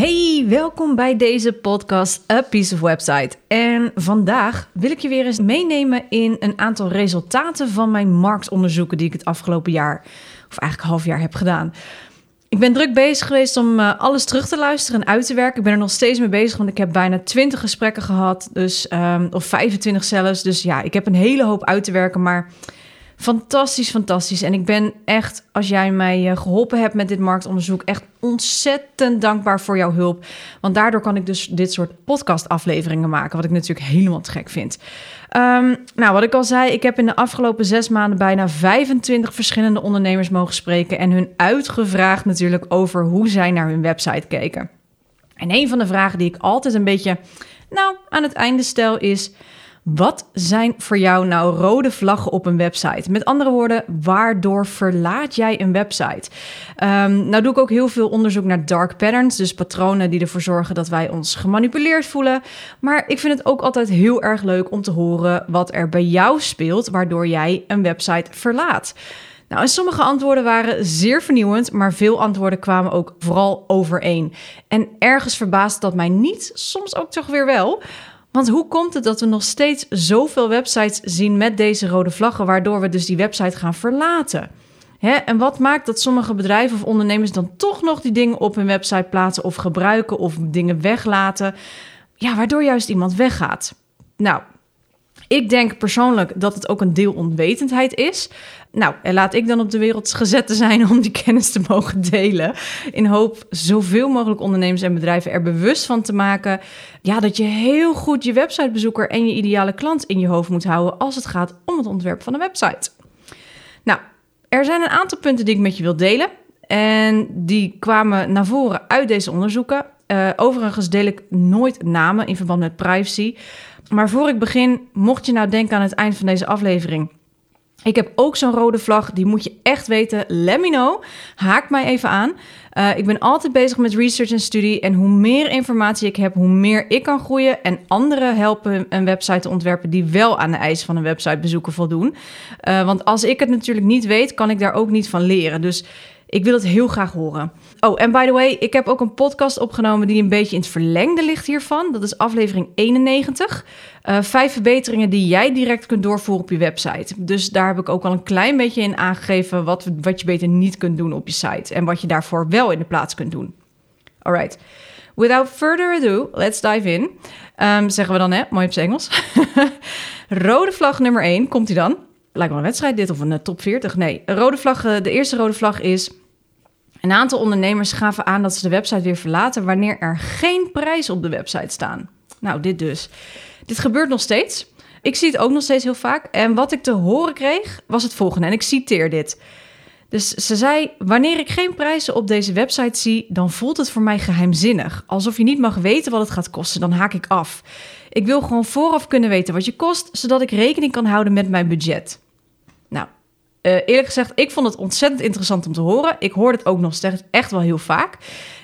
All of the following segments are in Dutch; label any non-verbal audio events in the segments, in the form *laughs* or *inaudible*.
Hey, welkom bij deze podcast A Piece of Website. En vandaag wil ik je weer eens meenemen in een aantal resultaten van mijn marktonderzoeken die ik het afgelopen jaar, of eigenlijk half jaar heb gedaan. Ik ben druk bezig geweest om uh, alles terug te luisteren en uit te werken. Ik ben er nog steeds mee bezig, want ik heb bijna 20 gesprekken gehad, dus, um, of 25 zelfs. Dus ja, ik heb een hele hoop uit te werken, maar Fantastisch, fantastisch. En ik ben echt, als jij mij eh, geholpen hebt met dit marktonderzoek, echt ontzettend dankbaar voor jouw hulp. Want daardoor kan ik dus dit soort podcastafleveringen maken, wat ik natuurlijk helemaal te gek vind. Um, nou, wat ik al zei, ik heb in de afgelopen zes maanden bijna 25 verschillende ondernemers mogen spreken en hun uitgevraagd natuurlijk over hoe zij naar hun website keken. En een van de vragen die ik altijd een beetje, nou, aan het einde stel is wat zijn voor jou nou rode vlaggen op een website? Met andere woorden, waardoor verlaat jij een website? Um, nou doe ik ook heel veel onderzoek naar dark patterns, dus patronen die ervoor zorgen dat wij ons gemanipuleerd voelen. Maar ik vind het ook altijd heel erg leuk om te horen wat er bij jou speelt, waardoor jij een website verlaat. Nou, en sommige antwoorden waren zeer vernieuwend, maar veel antwoorden kwamen ook vooral overeen. En ergens verbaast dat mij niet, soms ook toch weer wel. Want hoe komt het dat we nog steeds zoveel websites zien met deze rode vlaggen, waardoor we dus die website gaan verlaten? Hè? En wat maakt dat sommige bedrijven of ondernemers dan toch nog die dingen op hun website plaatsen of gebruiken of dingen weglaten? Ja, waardoor juist iemand weggaat. Nou, ik denk persoonlijk dat het ook een deel onwetendheid is. Nou, en laat ik dan op de wereld gezet zijn om die kennis te mogen delen. In hoop zoveel mogelijk ondernemers en bedrijven er bewust van te maken. Ja, dat je heel goed je websitebezoeker en je ideale klant in je hoofd moet houden als het gaat om het ontwerp van een website. Nou, er zijn een aantal punten die ik met je wil delen. En die kwamen naar voren uit deze onderzoeken. Uh, overigens deel ik nooit namen in verband met privacy. Maar voor ik begin, mocht je nou denken aan het eind van deze aflevering. Ik heb ook zo'n rode vlag, die moet je echt weten. Let me know. Haak mij even aan. Uh, ik ben altijd bezig met research en studie. En hoe meer informatie ik heb, hoe meer ik kan groeien. En anderen helpen een website te ontwerpen die wel aan de eisen van een websitebezoeker voldoen. Uh, want als ik het natuurlijk niet weet, kan ik daar ook niet van leren. Dus ik wil het heel graag horen. Oh, en by the way, ik heb ook een podcast opgenomen die een beetje in het verlengde ligt hiervan. Dat is aflevering 91. Uh, eh, vijf verbeteringen die jij direct kunt doorvoeren op je website. Dus daar heb ik ook al een klein beetje in aangegeven wat, wat je beter niet kunt doen op je site. En wat je daarvoor wel in de plaats kunt doen. Alright. Without further ado, let's dive in. Um, zeggen we dan, hè? Mooi op zijn Engels. *laughs* Rode vlag nummer 1, komt hij dan? Lijkt wel een wedstrijd dit of een uh, top 40. Nee, rode vlag, uh, de eerste rode vlag is een aantal ondernemers gaven aan dat ze de website weer verlaten wanneer er geen prijs op de website staan. Nou, dit dus. Dit gebeurt nog steeds. Ik zie het ook nog steeds heel vaak. En wat ik te horen kreeg was het volgende. En ik citeer dit. Dus ze zei: Wanneer ik geen prijzen op deze website zie, dan voelt het voor mij geheimzinnig. Alsof je niet mag weten wat het gaat kosten, dan haak ik af. Ik wil gewoon vooraf kunnen weten wat je kost, zodat ik rekening kan houden met mijn budget. Uh, eerlijk gezegd, ik vond het ontzettend interessant om te horen. Ik hoor het ook nog steeds echt wel heel vaak.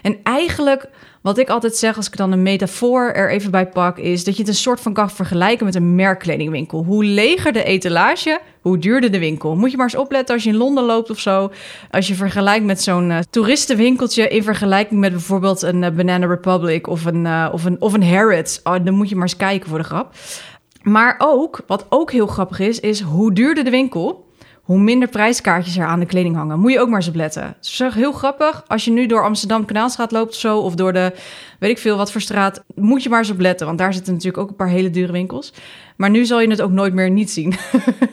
En eigenlijk, wat ik altijd zeg als ik dan een metafoor er even bij pak, is dat je het een soort van kan vergelijken met een merkkledingwinkel. Hoe leger de etalage, hoe duurder de winkel. Moet je maar eens opletten als je in Londen loopt of zo. Als je vergelijkt met zo'n uh, toeristenwinkeltje in vergelijking met bijvoorbeeld een uh, Banana Republic of een, of een, of een Harrods. Oh, dan moet je maar eens kijken voor de grap. Maar ook, wat ook heel grappig is, is hoe duurder de winkel, hoe minder prijskaartjes er aan de kleding hangen. Moet je ook maar eens op letten. Het is heel grappig. Als je nu door Amsterdam Kanaalstraat loopt of zo, of door de, weet ik veel wat voor straat, moet je maar eens op letten. Want daar zitten natuurlijk ook een paar hele dure winkels. Maar nu zal je het ook nooit meer niet zien.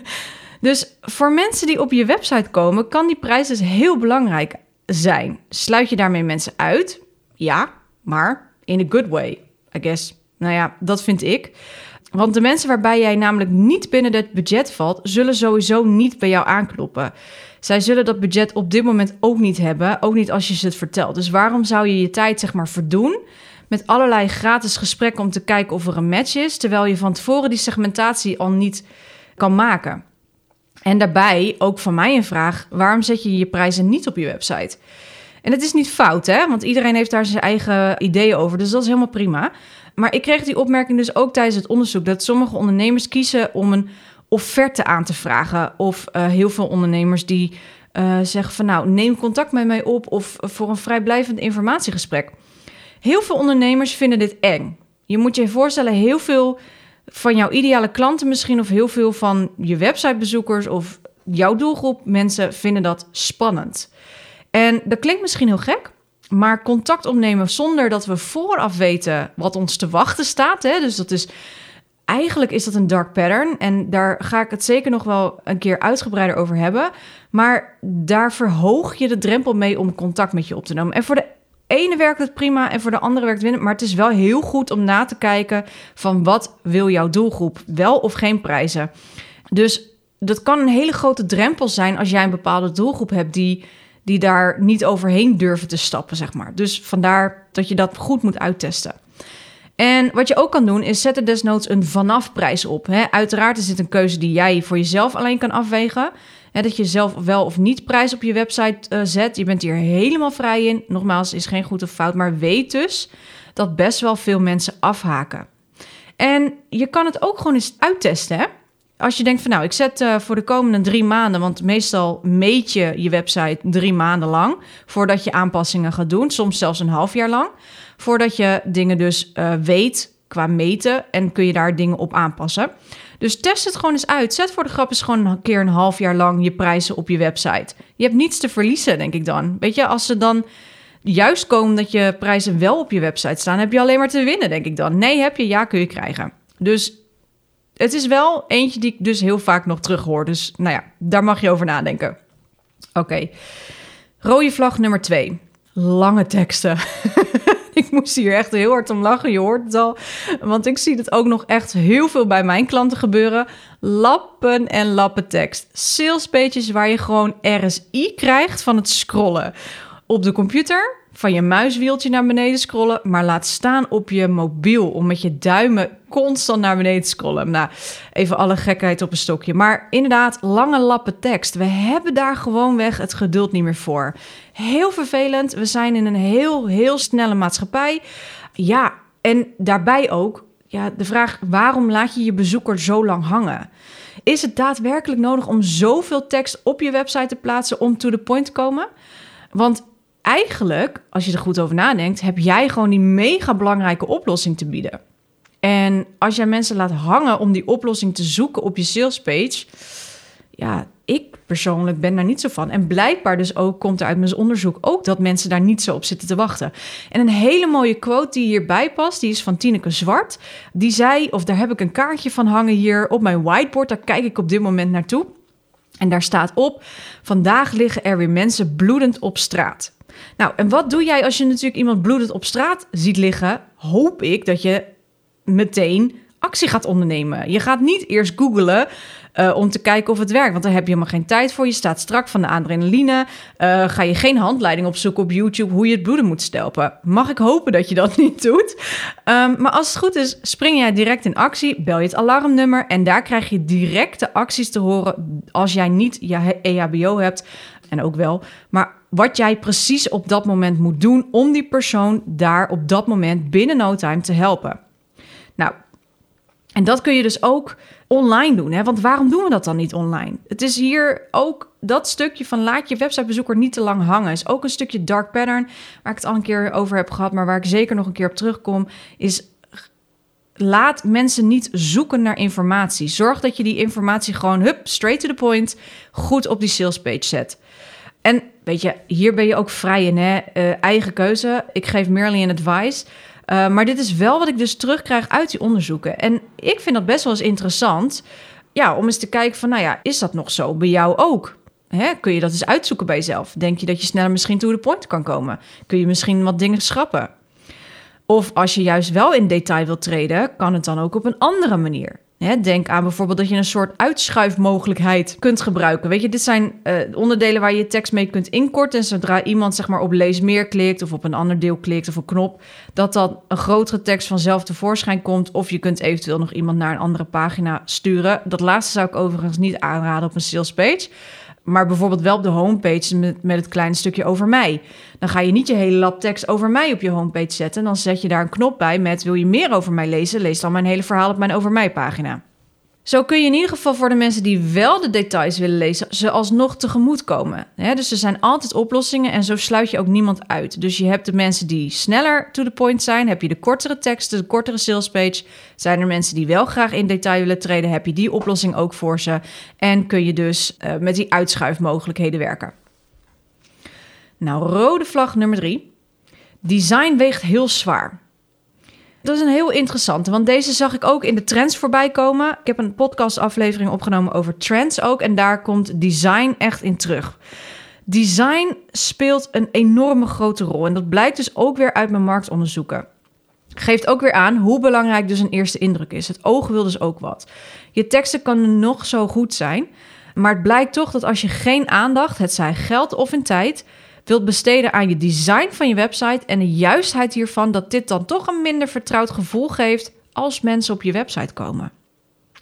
*laughs* dus voor mensen die op je website komen, kan die prijs dus heel belangrijk zijn. Sluit je daarmee mensen uit? Ja, maar in a good way, I guess. Nou ja, dat vind ik. Want de mensen waarbij jij namelijk niet binnen het budget valt, zullen sowieso niet bij jou aankloppen. Zij zullen dat budget op dit moment ook niet hebben, ook niet als je ze het vertelt. Dus waarom zou je je tijd zeg maar verdoen met allerlei gratis gesprekken om te kijken of er een match is, terwijl je van tevoren die segmentatie al niet kan maken. En daarbij ook van mij een vraag: waarom zet je je prijzen niet op je website? En het is niet fout, hè? Want iedereen heeft daar zijn eigen ideeën over. Dus dat is helemaal prima. Maar ik kreeg die opmerking dus ook tijdens het onderzoek dat sommige ondernemers kiezen om een offerte aan te vragen. Of uh, heel veel ondernemers die uh, zeggen van nou, neem contact met mij op of voor een vrijblijvend informatiegesprek. Heel veel ondernemers vinden dit eng. Je moet je voorstellen, heel veel van jouw ideale klanten misschien of heel veel van je websitebezoekers of jouw doelgroep mensen vinden dat spannend. En dat klinkt misschien heel gek, maar contact opnemen zonder dat we vooraf weten wat ons te wachten staat. Hè? Dus dat is eigenlijk is dat een dark pattern. En daar ga ik het zeker nog wel een keer uitgebreider over hebben. Maar daar verhoog je de drempel mee om contact met je op te nemen. En voor de ene werkt het prima en voor de andere werkt het winnen. Maar het is wel heel goed om na te kijken van wat wil jouw doelgroep? Wel of geen prijzen. Dus dat kan een hele grote drempel zijn als jij een bepaalde doelgroep hebt die, die daar niet overheen durven te stappen, zeg maar. Dus vandaar dat je dat goed moet uittesten. En wat je ook kan doen, is zet er desnoods een vanafprijs op. Hè. Uiteraard is dit een keuze die jij voor jezelf alleen kan afwegen. Hè, dat je zelf wel of niet prijs op je website uh, zet. Je bent hier helemaal vrij in. Nogmaals, is geen goed of fout, maar weet dus dat best wel veel mensen afhaken. En je kan het ook gewoon eens uittesten. Hè? Als je denkt van nou, ik zet uh, voor de komende drie maanden, want meestal meet je je website drie maanden lang voordat je aanpassingen gaat doen, soms zelfs een half jaar lang, voordat je dingen dus uh, weet qua meten en kun je daar dingen op aanpassen. Dus test het gewoon eens uit. Zet voor de grap eens gewoon een keer een half jaar lang je prijzen op je website. Je hebt niets te verliezen, denk ik dan. Weet je, als ze dan juist komen dat je prijzen wel op je website staan, heb je alleen maar te winnen, denk ik dan. Nee, heb je, ja, kun je krijgen. Dus het is wel eentje die ik dus heel vaak nog terug hoor. Dus nou ja, daar mag je over nadenken. Oké. Rode vlag nummer twee. Lange teksten. *laughs* ik moest hier echt heel hard om lachen, je hoort het al. Want ik zie het ook nog echt heel veel bij mijn klanten gebeuren. Lappen en lappen tekst. Salespages waar je gewoon RSI krijgt van het scrollen. Op de computer van je muiswieltje naar beneden scrollen, maar laat staan op je mobiel om met je duimen constant naar beneden te scrollen. Nou, even alle gekheid op een stokje. Maar inderdaad, lange lappen tekst. We hebben daar gewoonweg het geduld niet meer voor. Heel vervelend. We zijn in een heel, heel snelle maatschappij. Ja, en daarbij ook ja, de vraag: waarom laat je je bezoeker zo lang hangen? Is het daadwerkelijk nodig om zoveel tekst op je website te plaatsen om to the point te komen? Want eigenlijk, als je er goed over nadenkt, heb jij gewoon die mega belangrijke oplossing te bieden. En als jij mensen laat hangen om die oplossing te zoeken op je salespage, ja, ik persoonlijk ben daar niet zo van. En blijkbaar dus ook komt er uit mijn onderzoek ook dat mensen daar niet zo op zitten te wachten. En een hele mooie quote die hierbij past, die is van Tineke Zwart. Die zei, of daar heb ik een kaartje van hangen hier op mijn whiteboard, daar kijk ik op dit moment naartoe. En daar staat op: Vandaag liggen er weer mensen bloedend op straat. Nou, en wat doe jij als je natuurlijk iemand bloedend op straat ziet liggen? Hoop ik dat je meteen actie gaat ondernemen. Je gaat niet eerst googlen uh, om te kijken of het werkt, want daar heb je helemaal geen tijd voor. Je staat strak van de adrenaline. Uh, ga je geen handleiding opzoeken op YouTube hoe je het bloeden moet stelpen. Mag ik hopen dat je dat *laughs* niet doet? Um, maar als het goed is, spring jij direct in actie, bel je het alarmnummer en daar krijg je directe acties te horen als jij niet je EHBO hebt en ook wel, maar wat jij precies op dat moment moet doen om die persoon daar op dat moment binnen no time te helpen. Nou, en dat kun je dus ook online doen. Hè? Want waarom doen we dat dan niet online? Het is hier ook dat stukje van laat je websitebezoeker niet te lang hangen. Is ook een stukje dark pattern waar ik het al een keer over heb gehad, maar waar ik zeker nog een keer op terugkom. Is laat mensen niet zoeken naar informatie. Zorg dat je die informatie gewoon, hup, straight to the point, goed op die salespage zet. En weet je, hier ben je ook vrij in, hè? Uh, eigen keuze. Ik geef merely een advice. Uh, maar dit is wel wat ik dus terugkrijg uit die onderzoeken. En ik vind dat best wel eens interessant. Ja, om eens te kijken van, nou ja, is dat nog zo bij jou ook? Hè? Kun je dat eens uitzoeken bij jezelf? Denk je dat je sneller misschien to the point kan komen? Kun je misschien wat dingen schrappen? Of als je juist wel in detail wilt treden, kan het dan ook op een andere manier. Denk aan bijvoorbeeld dat je een soort uitschuifmogelijkheid kunt gebruiken. Weet je, dit zijn uh, onderdelen waar je tekst mee kunt inkorten. En zodra iemand zeg maar op lees meer klikt of op een ander deel klikt of een knop, dat dan een grotere tekst vanzelf tevoorschijn komt. Of je kunt eventueel nog iemand naar een andere pagina sturen. Dat laatste zou ik overigens niet aanraden op een sales page. Maar bijvoorbeeld wel op de homepage met, het kleine stukje over mij. Dan ga je niet je hele lab tekst over mij op je homepage zetten. Dan zet je daar een knop bij met wil je meer over mij lezen? Lees dan mijn hele verhaal op mijn over mij pagina. Zo kun je in ieder geval voor de mensen die wel de details willen lezen, ze alsnog tegemoet komen. dus er zijn altijd oplossingen en zo sluit je ook niemand uit. Dus je hebt de mensen die sneller to the point zijn, heb je de kortere teksten, de kortere salespage. Zijn er mensen die wel graag in detail willen treden, heb je die oplossing ook voor ze. En kun je dus uh, met die uitschuifmogelijkheden werken. Nou, rode vlag nummer drie. Design weegt heel zwaar. Dat is een heel interessante, want deze zag ik ook in de trends voorbij komen. Ik heb een podcastaflevering opgenomen over trends ook en daar komt design echt in terug. Design speelt een enorme grote rol en dat blijkt dus ook weer uit mijn marktonderzoeken. Geeft ook weer aan hoe belangrijk dus een eerste indruk is. Het oog wil dus ook wat. Je teksten kunnen nog zo goed zijn, maar het blijkt toch dat als je geen aandacht, het zij geld of in tijd, wilt besteden aan je design van je website en de juistheid hiervan, dat dit dan toch een minder vertrouwd gevoel geeft als mensen op je website komen.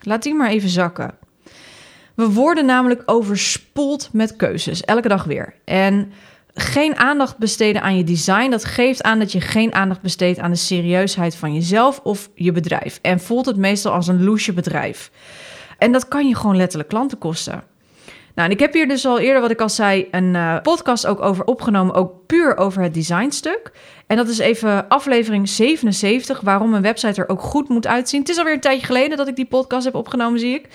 Laat die maar even zakken. We worden namelijk overspoeld met keuzes, elke dag weer. En geen aandacht besteden aan je design, dat geeft aan dat je geen aandacht besteedt aan de serieusheid van jezelf of je bedrijf. En voelt het meestal als een loesje bedrijf. En dat kan je gewoon letterlijk klanten kosten. Nou, en ik heb hier dus al eerder, wat ik al zei, een uh, podcast ook over opgenomen, ook puur over het designstuk. En dat is even aflevering 77, waarom een website er ook goed moet uitzien. Het is alweer een tijdje geleden dat ik die podcast heb opgenomen, zie ik.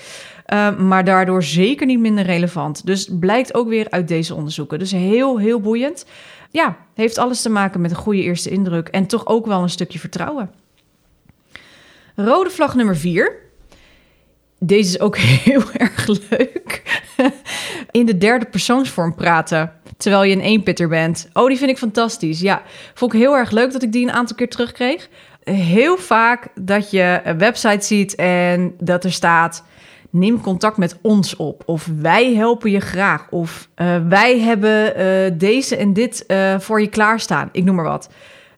Uh, maar daardoor zeker niet minder relevant. Dus blijkt ook weer uit deze onderzoeken. Dus heel, heel boeiend. Ja, heeft alles te maken met een goede eerste indruk en toch ook wel een stukje vertrouwen. Rode vlag nummer 4. Deze is ook *laughs* heel erg leuk. In de derde persoonsvorm praten. Terwijl je een eenpitter bent. Oh, die vind ik fantastisch. Ja, vond ik heel erg leuk dat ik die een aantal keer terugkreeg. Heel vaak dat je een website ziet en dat er staat neem contact met ons op. Of wij helpen je graag. Of uh, wij hebben uh, deze en dit uh, voor je klaarstaan. Ik noem maar wat.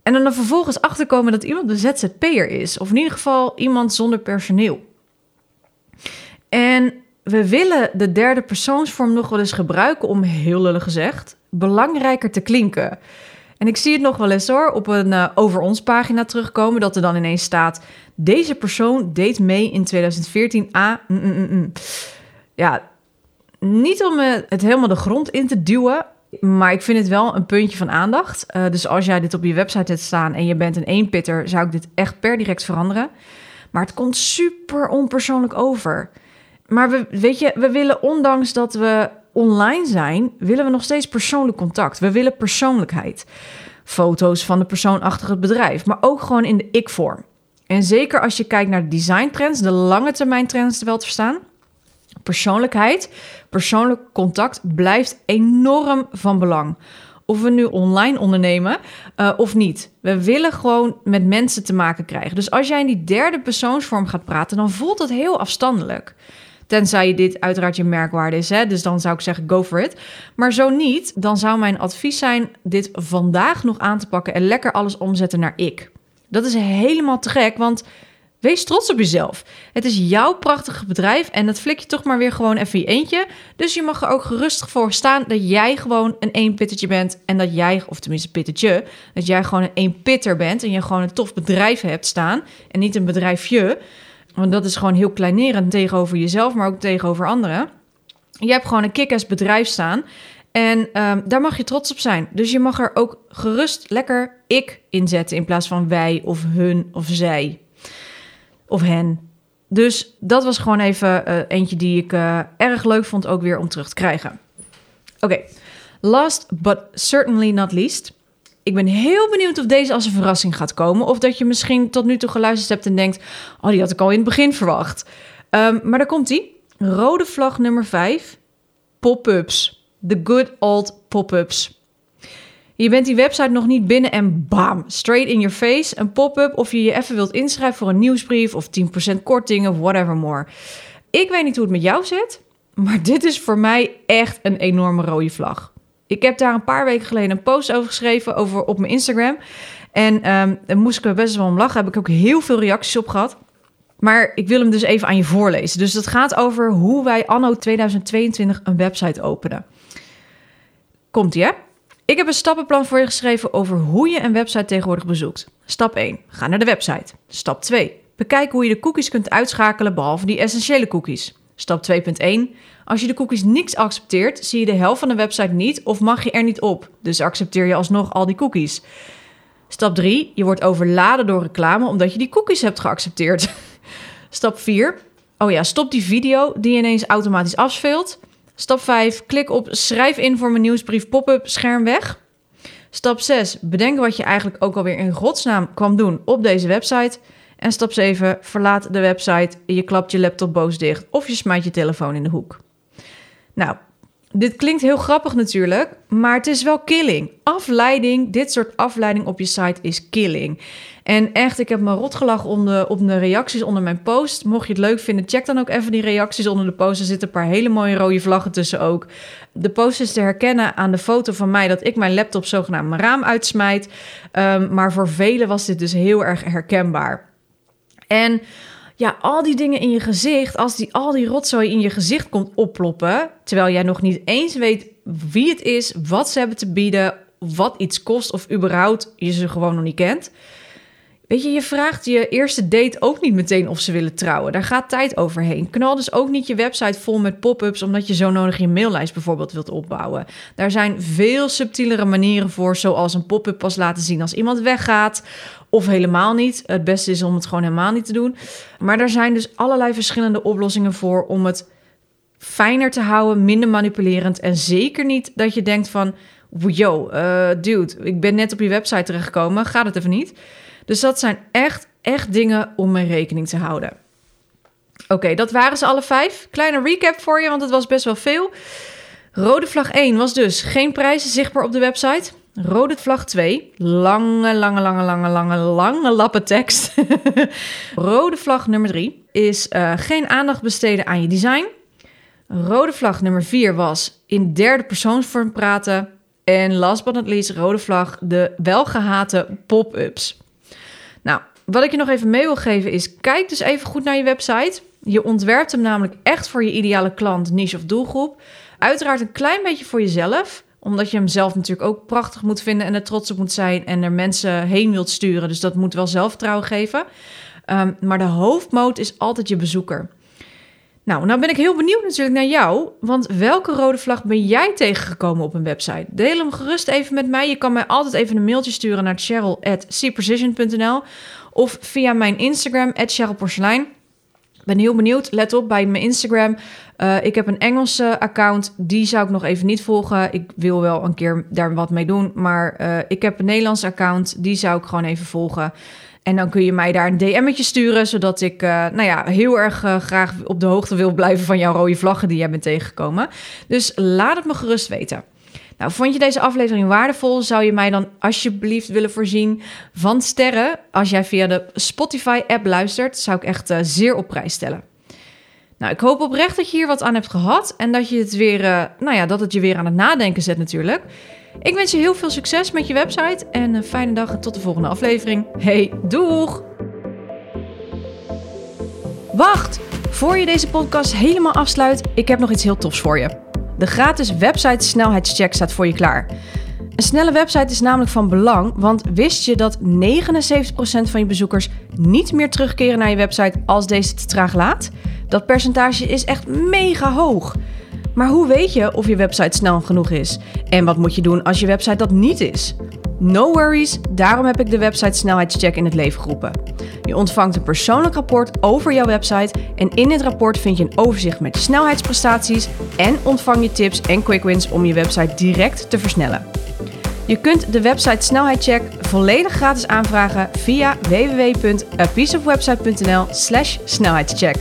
En dan, dan vervolgens achterkomen dat iemand de ZZP'er is. Of in ieder geval iemand zonder personeel. En we willen de derde persoonsvorm nog wel eens gebruiken om, heel lullig gezegd, belangrijker te klinken. En ik zie het nog wel eens hoor, op een uh, over ons pagina terugkomen, dat er dan ineens staat: deze persoon deed mee in 2014 A. Mm, mm, mm, ja, niet om het helemaal de grond in te duwen, maar ik vind het wel een puntje van aandacht. Uh, dus als jij dit op je website hebt staan en je bent een eenpitter, zou ik dit echt per direct veranderen. Maar het komt super onpersoonlijk over. Maar we, weet je, we willen ondanks dat we online zijn, willen we nog steeds persoonlijk contact. We willen persoonlijkheid. Foto's van de persoon achter het bedrijf, maar ook gewoon in de ik-vorm. En zeker als je kijkt naar de designtrends, de lange termijn trends wel te verstaan. Persoonlijkheid, persoonlijk contact blijft enorm van belang. Of we nu online ondernemen uh, of niet. We willen gewoon met mensen te maken krijgen. Dus als jij in die derde persoonsvorm gaat praten, dan voelt dat heel afstandelijk. Tenzij je dit uiteraard je merkwaarde is. Hè? Dus dan zou ik zeggen, go for it. Maar zo niet, dan zou mijn advies zijn dit vandaag nog aan te pakken en lekker alles omzetten naar ik. Dat is helemaal te gek, want wees trots op jezelf. Het is jouw prachtige bedrijf en dat flik je toch maar weer gewoon even je eentje. Dus je mag er ook gerustig voor staan dat jij gewoon een eenpittertje bent en dat jij, of tenminste pittertje, dat jij gewoon een eenpitter bent en je gewoon een tof bedrijf hebt staan en niet een bedrijfje. Want dat is gewoon heel kleinerend tegenover jezelf, maar ook tegenover anderen. Je hebt gewoon een kick bedrijf staan. En um, daar mag je trots op zijn. Dus je mag er ook gerust lekker ik inzetten in plaats van wij of hun of zij of hen. Dus dat was gewoon even uh, eentje die ik uh, erg leuk vond ook weer om terug te krijgen. Oké, last but certainly not least. Ik ben heel benieuwd of deze als een verrassing gaat komen. Of dat je misschien tot nu toe geluisterd hebt en denkt: Oh, die had ik al in het begin verwacht. Um, maar daar komt hij. Rode vlag nummer 5. Pop-ups. The good old pop-ups. Je bent die website nog niet binnen en bam, straight in your face, een pop-up of je je even wilt inschrijven voor een nieuwsbrief of 10% korting of whatever more. Ik weet niet hoe het met jou zit, maar dit is voor mij echt een enorme rode vlag. Ik heb daar een paar weken geleden een post over geschreven over op mijn Instagram. En um, daar moest ik er best wel om lachen. Heb ik ook heel veel reacties op gehad. Maar ik wil hem dus even aan je voorlezen. Dus het gaat over hoe wij anno 2022 een website openen. Komt ie, hè? Ik heb een stappenplan voor je geschreven over hoe je een website tegenwoordig bezoekt. Stap 1. Ga naar de website. Stap 2. Bekijk hoe je de cookies kunt uitschakelen behalve die essentiële cookies. Stap 2.1. Als je de cookies niks accepteert, zie je de helft van de website niet of mag je er niet op. Dus accepteer je alsnog al die cookies. Stap 3. Je wordt overladen door reclame omdat je die cookies hebt geaccepteerd. *laughs* Stap 4. Oh ja, stop die video die ineens automatisch afspeelt. Stap 5. Klik op schrijf in voor mijn nieuwsbrief pop-up scherm weg. Stap 6. Bedenk wat je eigenlijk ook alweer in godsnaam kwam doen op deze website. En stap 7. Verlaat de website, je klapt je laptop boos dicht of je smijt je telefoon in de hoek. Nou, dit klinkt heel grappig natuurlijk, maar het is wel killing. Afleiding, dit soort afleiding op je site is killing. En echt, ik heb me rot gelachen op de reacties onder mijn post. Mocht je het leuk vinden, check dan ook even die reacties onder de post. Er zitten een paar hele mooie rode vlaggen tussen ook. De post is te herkennen aan de foto van mij dat ik mijn laptop zogenaamd mijn raam uitsmijt. Um, maar voor velen was dit dus heel erg herkenbaar. En ja, al die dingen in je gezicht, als die, al die rotzooi in je gezicht komt opploppen, terwijl jij nog niet eens weet wie het is, wat ze hebben te bieden, wat iets kost of überhaupt je ze gewoon nog niet kent. Weet je, je vraagt je eerste date ook niet meteen of ze willen trouwen. Daar gaat tijd overheen. Knal dus ook niet je website vol met pop-ups omdat je zo nodig je maillijst bijvoorbeeld wilt opbouwen. Daar zijn veel subtielere manieren voor, zoals een pop-up pas laten zien als iemand weggaat of helemaal niet. Het beste is om het gewoon helemaal niet te doen. Maar er zijn dus allerlei verschillende oplossingen voor om het fijner te houden, minder manipulerend en zeker niet dat je denkt van, yo, uh, dude, ik ben net op je website terechtgekomen, gaat het even niet? Dus dat zijn echt, echt dingen om mee rekening te houden. Oké, dat waren ze alle vijf. Kleine recap voor je, want het was best wel veel. Rode vlag 1 was dus geen prijzen zichtbaar op de website. Rode vlag 2, lange, lange, lange, lange, lange, lange lappen tekst. *laughs* Rode vlag nummer 3 is uh, geen aandacht besteden aan je design. Rode vlag nummer 4 was in derde persoonsvorm praten. En last but not least, rode vlag, de welgehate pop-ups. Nou, wat ik je nog even mee wil geven is: kijk dus even goed naar je website. Je ontwerpt hem namelijk echt voor je ideale klant, niche of doelgroep. Uiteraard een klein beetje voor jezelf, omdat je hem zelf natuurlijk ook prachtig moet vinden en er trots op moet zijn en er mensen heen wilt sturen. Dus dat moet wel zelfvertrouwen geven. Um, maar de hoofdmoot is altijd je bezoeker. Nou, nou ben ik heel benieuwd natuurlijk naar jou. Want welke rode vlag ben jij tegengekomen op een website? Deel hem gerust even met mij. Je kan mij altijd even een mailtje sturen naar cheryl.cprecision.nl of via mijn Instagram, @cherylporcelein. ben heel benieuwd. Let op bij mijn Instagram. Uh, ik heb een Engelse account. Die zou ik nog even niet volgen. Ik wil wel een keer daar wat mee doen. Maar uh, ik heb een Nederlands account. Die zou ik gewoon even volgen. En dan kun je mij daar een DM'tje sturen, zodat ik uh, nou ja, heel erg uh, graag op de hoogte wil blijven van jouw rode vlaggen die jij bent tegengekomen. Dus laat het me gerust weten. Nou, vond je deze aflevering waardevol? Zou je mij dan alsjeblieft willen voorzien van sterren? Als jij via de Spotify-app luistert, zou ik echt uh, zeer op prijs stellen. Nou, ik hoop oprecht dat je hier wat aan hebt gehad en dat je het weer, nou ja, dat het je weer aan het nadenken zet natuurlijk. Ik wens je heel veel succes met je website en een fijne dag en tot de volgende aflevering. Hey, doeg! Wacht! Voor je deze podcast helemaal afsluit, ik heb nog iets heel tofs voor je. De gratis website snelheidscheck staat voor je klaar. Een snelle website is namelijk van belang, want wist je dat 79% van je bezoekers niet meer terugkeren naar je website als deze te traag laat? Dat percentage is echt mega hoog. Maar hoe weet je of je website snel genoeg is? En wat moet je doen als je website dat niet is? No worries, daarom heb ik de website snelheidscheck in het leven geroepen. Je ontvangt een persoonlijk rapport over jouw website en in dit rapport vind je een overzicht met snelheidsprestaties en ontvang je tips en quick wins om je website direct te versnellen. Je kunt de website snelheidscheck volledig gratis aanvragen via www.apieceofwebsite.nl/snelheidscheck.